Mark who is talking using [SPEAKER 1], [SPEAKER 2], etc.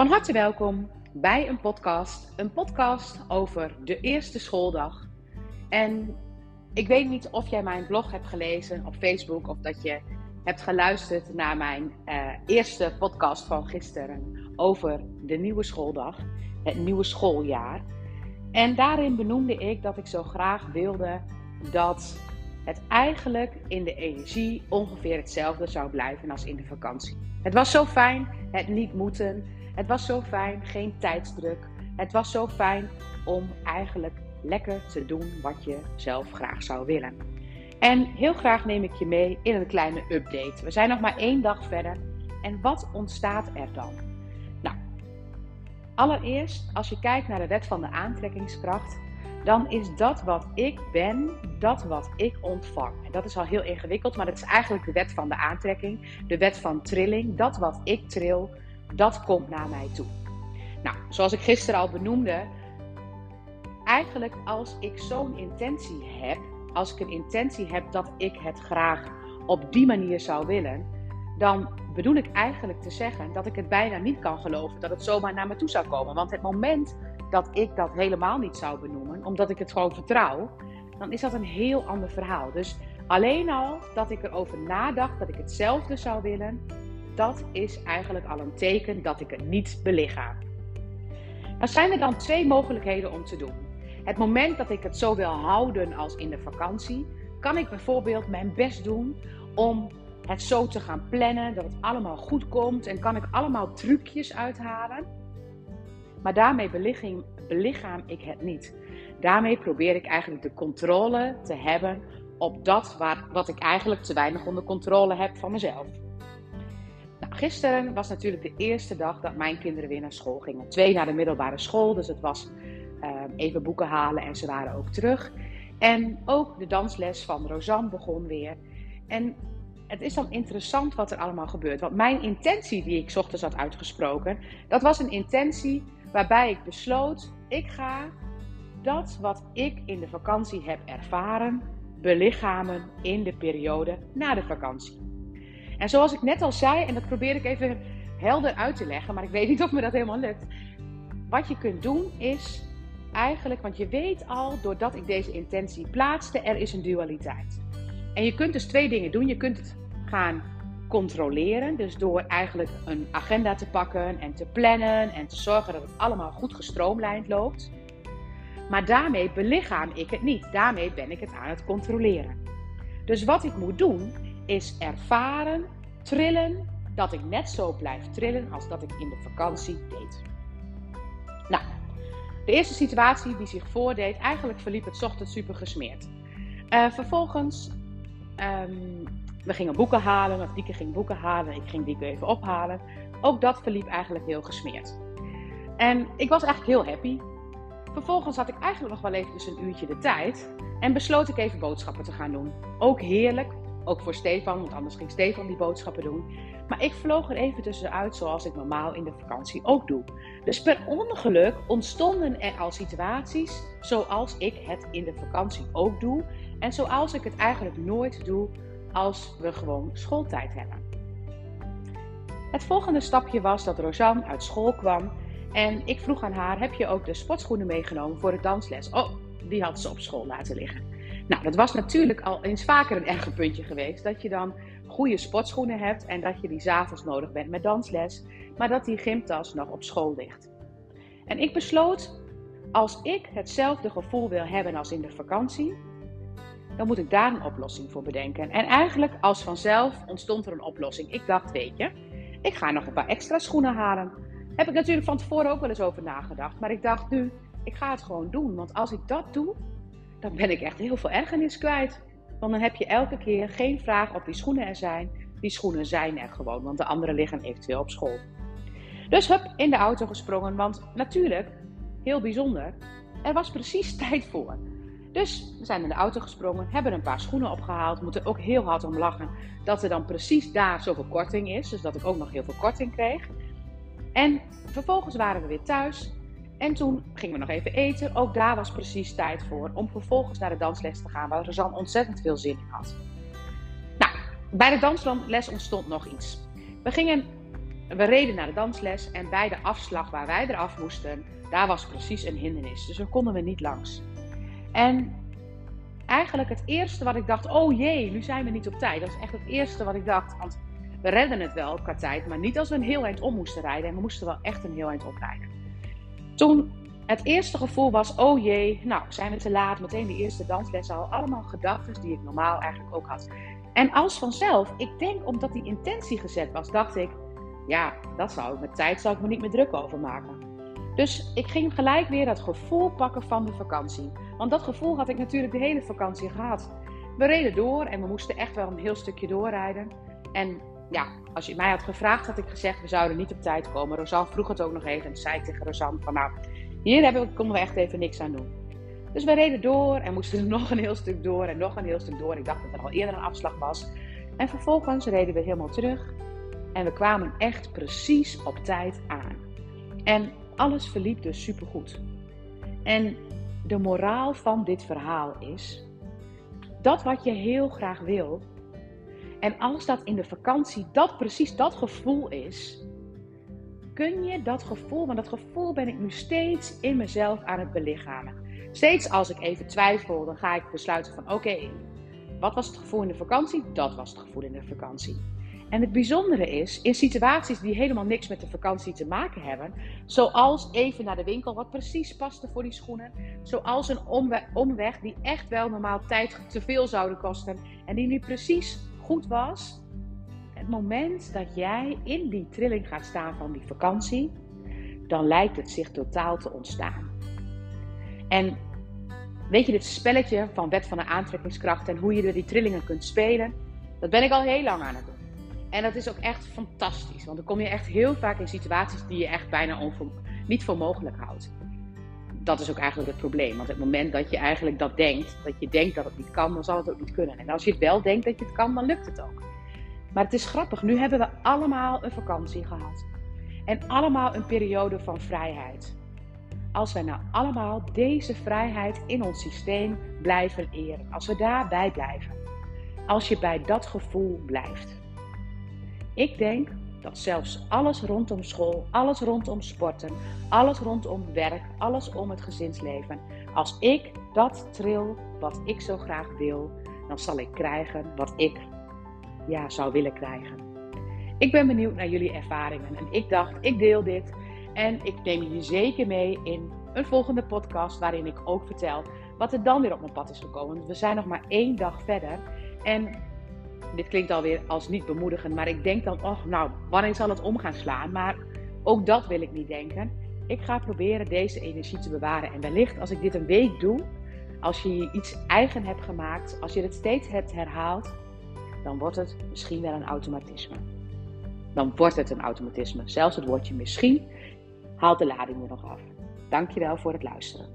[SPEAKER 1] Van harte welkom bij een podcast. Een podcast over de eerste schooldag. En ik weet niet of jij mijn blog hebt gelezen op Facebook of dat je hebt geluisterd naar mijn uh, eerste podcast van gisteren over de nieuwe schooldag, het nieuwe schooljaar. En daarin benoemde ik dat ik zo graag wilde dat het eigenlijk in de energie ongeveer hetzelfde zou blijven als in de vakantie. Het was zo fijn, het niet moeten. Het was zo fijn, geen tijdsdruk. Het was zo fijn om eigenlijk lekker te doen wat je zelf graag zou willen. En heel graag neem ik je mee in een kleine update. We zijn nog maar één dag verder. En wat ontstaat er dan? Nou, allereerst, als je kijkt naar de wet van de aantrekkingskracht, dan is dat wat ik ben, dat wat ik ontvang. En dat is al heel ingewikkeld, maar dat is eigenlijk de wet van de aantrekking, de wet van trilling. Dat wat ik tril, dat komt naar mij toe. Nou, zoals ik gisteren al benoemde, eigenlijk als ik zo'n intentie heb, als ik een intentie heb dat ik het graag op die manier zou willen, dan bedoel ik eigenlijk te zeggen dat ik het bijna niet kan geloven dat het zomaar naar me toe zou komen. Want het moment dat ik dat helemaal niet zou benoemen, omdat ik het gewoon vertrouw, dan is dat een heel ander verhaal. Dus alleen al dat ik erover nadacht dat ik hetzelfde zou willen, dat is eigenlijk al een teken dat ik het niet belichaam. Dan zijn er dan twee mogelijkheden om te doen. Het moment dat ik het zo wil houden als in de vakantie, kan ik bijvoorbeeld mijn best doen om het zo te gaan plannen, dat het allemaal goed komt en kan ik allemaal trucjes uithalen. Maar daarmee belichaam, belichaam ik het niet. Daarmee probeer ik eigenlijk de controle te hebben op dat waar, wat ik eigenlijk te weinig onder controle heb van mezelf. Nou, gisteren was natuurlijk de eerste dag dat mijn kinderen weer naar school gingen. Twee naar de middelbare school, dus het was Ehm, even boeken halen en ze waren ook terug. En ook de dansles van Rosanne begon weer. En het is dan interessant wat er allemaal gebeurt. Want mijn intentie die ik ochtends had uitgesproken, dat was een intentie waarbij ik besloot, ik ga dat wat ik in de vakantie heb ervaren, belichamen in de periode na de vakantie. En zoals ik net al zei, en dat probeer ik even helder uit te leggen, maar ik weet niet of me dat helemaal lukt. Wat je kunt doen is eigenlijk, want je weet al, doordat ik deze intentie plaatste, er is een dualiteit. En je kunt dus twee dingen doen. Je kunt het gaan controleren, dus door eigenlijk een agenda te pakken en te plannen en te zorgen dat het allemaal goed gestroomlijnd loopt. Maar daarmee belichaam ik het niet. Daarmee ben ik het aan het controleren. Dus wat ik moet doen, is ervaren, trillen, dat ik net zo blijf trillen als dat ik in de vakantie deed. Nou, de eerste situatie die zich voordeed, eigenlijk verliep het ochtends super gesmeerd. Uh, vervolgens, um, we gingen boeken halen, of Dieke ging boeken halen, ik ging Dieke even ophalen. Ook dat verliep eigenlijk heel gesmeerd. En ik was eigenlijk heel happy. Vervolgens had ik eigenlijk nog wel even dus een uurtje de tijd en besloot ik even boodschappen te gaan doen. Ook heerlijk, ook voor Stefan, want anders ging Stefan die boodschappen doen. Maar ik vloog er even tussenuit zoals ik normaal in de vakantie ook doe. Dus per ongeluk ontstonden er al situaties zoals ik het in de vakantie ook doe. En zoals ik het eigenlijk nooit doe als we gewoon schooltijd hebben. Het volgende stapje was dat Rosanne uit school kwam en ik vroeg aan haar: Heb je ook de sportschoenen meegenomen voor de dansles? Oh, die had ze op school laten liggen. Nou, dat was natuurlijk al eens vaker een erge puntje geweest. Dat je dan goede sportschoenen hebt en dat je die s'avonds nodig bent met dansles, maar dat die gymtas nog op school ligt. En ik besloot, als ik hetzelfde gevoel wil hebben als in de vakantie, dan moet ik daar een oplossing voor bedenken. En eigenlijk als vanzelf ontstond er een oplossing. Ik dacht, weet je, ik ga nog een paar extra schoenen halen. Heb ik natuurlijk van tevoren ook wel eens over nagedacht, maar ik dacht nu, ik ga het gewoon doen. Want als ik dat doe, dan ben ik echt heel veel ergernis kwijt. Want dan heb je elke keer geen vraag of die schoenen er zijn. Die schoenen zijn er gewoon, want de andere liggen eventueel op school. Dus hup, in de auto gesprongen, want natuurlijk, heel bijzonder, er was precies tijd voor. Dus we zijn in de auto gesprongen, hebben een paar schoenen opgehaald. Moeten ook heel hard om lachen dat er dan precies daar zoveel korting is. Dus dat ik ook nog heel veel korting kreeg. En vervolgens waren we weer thuis. En toen gingen we nog even eten. Ook daar was precies tijd voor om vervolgens naar de dansles te gaan, waar Rosanne ontzettend veel zin in had. Nou, bij de dansles ontstond nog iets. We gingen we reden naar de dansles en bij de afslag waar wij eraf moesten, daar was precies een hindernis. Dus daar konden we niet langs. En eigenlijk het eerste wat ik dacht, oh jee, nu zijn we niet op tijd. Dat is echt het eerste wat ik dacht, want we redden het wel qua tijd, maar niet als we een heel eind om moesten rijden. En we moesten wel echt een heel eind oprijden. Toen het eerste gevoel was, oh jee, nou zijn we te laat, meteen de eerste dansles al. Allemaal gedachten die ik normaal eigenlijk ook had. En als vanzelf, ik denk omdat die intentie gezet was, dacht ik, ja, dat zou ik met tijd zou ik me niet meer druk over maken. Dus ik ging gelijk weer dat gevoel pakken van de vakantie. Want dat gevoel had ik natuurlijk de hele vakantie gehad. We reden door en we moesten echt wel een heel stukje doorrijden. En ja, als je mij had gevraagd, had ik gezegd, we zouden niet op tijd komen. Rosanne vroeg het ook nog even en zei tegen Rosanne van, nou, hier hebben konden we echt even niks aan doen. Dus we reden door en moesten nog een heel stuk door en nog een heel stuk door. Ik dacht dat er al eerder een afslag was. En vervolgens reden we helemaal terug en we kwamen echt precies op tijd aan. En alles verliep dus supergoed. En de moraal van dit verhaal is dat wat je heel graag wil, en als dat in de vakantie dat precies dat gevoel is, kun je dat gevoel, want dat gevoel ben ik nu steeds in mezelf aan het belichamen. Steeds als ik even twijfel, dan ga ik besluiten van oké, wat was het gevoel in de vakantie? Dat was het gevoel in de vakantie. En het bijzondere is, in situaties die helemaal niks met de vakantie te maken hebben, zoals even naar de winkel, wat precies paste voor die schoenen, zoals een omweg die echt wel normaal tijd te veel zouden kosten en die nu precies goed was, het moment dat jij in die trilling gaat staan van die vakantie, dan lijkt het zich totaal te ontstaan. En weet je, dit spelletje van wet van de aantrekkingskracht en hoe je er die trillingen kunt spelen, dat ben ik al heel lang aan het doen. En dat is ook echt fantastisch, want dan kom je echt heel vaak in situaties die je echt bijna niet voor mogelijk houdt. Dat is ook eigenlijk het probleem. Want het moment dat je eigenlijk dat denkt, dat je denkt dat het niet kan, dan zal het ook niet kunnen. En als je het wel denkt dat je het kan, dan lukt het ook. Maar het is grappig, nu hebben we allemaal een vakantie gehad. En allemaal een periode van vrijheid. Als wij nou allemaal deze vrijheid in ons systeem blijven eren. Als we daarbij blijven. Als je bij dat gevoel blijft. Ik denk dat zelfs alles rondom school, alles rondom sporten, alles rondom werk, alles om het gezinsleven. Als ik dat tril wat ik zo graag wil, dan zal ik krijgen wat ik ja, zou willen krijgen. Ik ben benieuwd naar jullie ervaringen en ik dacht, ik deel dit en ik neem jullie zeker mee in een volgende podcast waarin ik ook vertel wat er dan weer op mijn pad is gekomen. we zijn nog maar één dag verder en dit klinkt alweer als niet bemoedigend, maar ik denk dan, oh nou, wanneer zal het om gaan slaan? Maar ook dat wil ik niet denken. Ik ga proberen deze energie te bewaren en wellicht als ik dit een week doe, als je iets eigen hebt gemaakt, als je het steeds hebt herhaald, dan wordt het misschien wel een automatisme. Dan wordt het een automatisme. Zelfs het woordje misschien haalt de lading er nog af. Dankjewel voor het luisteren.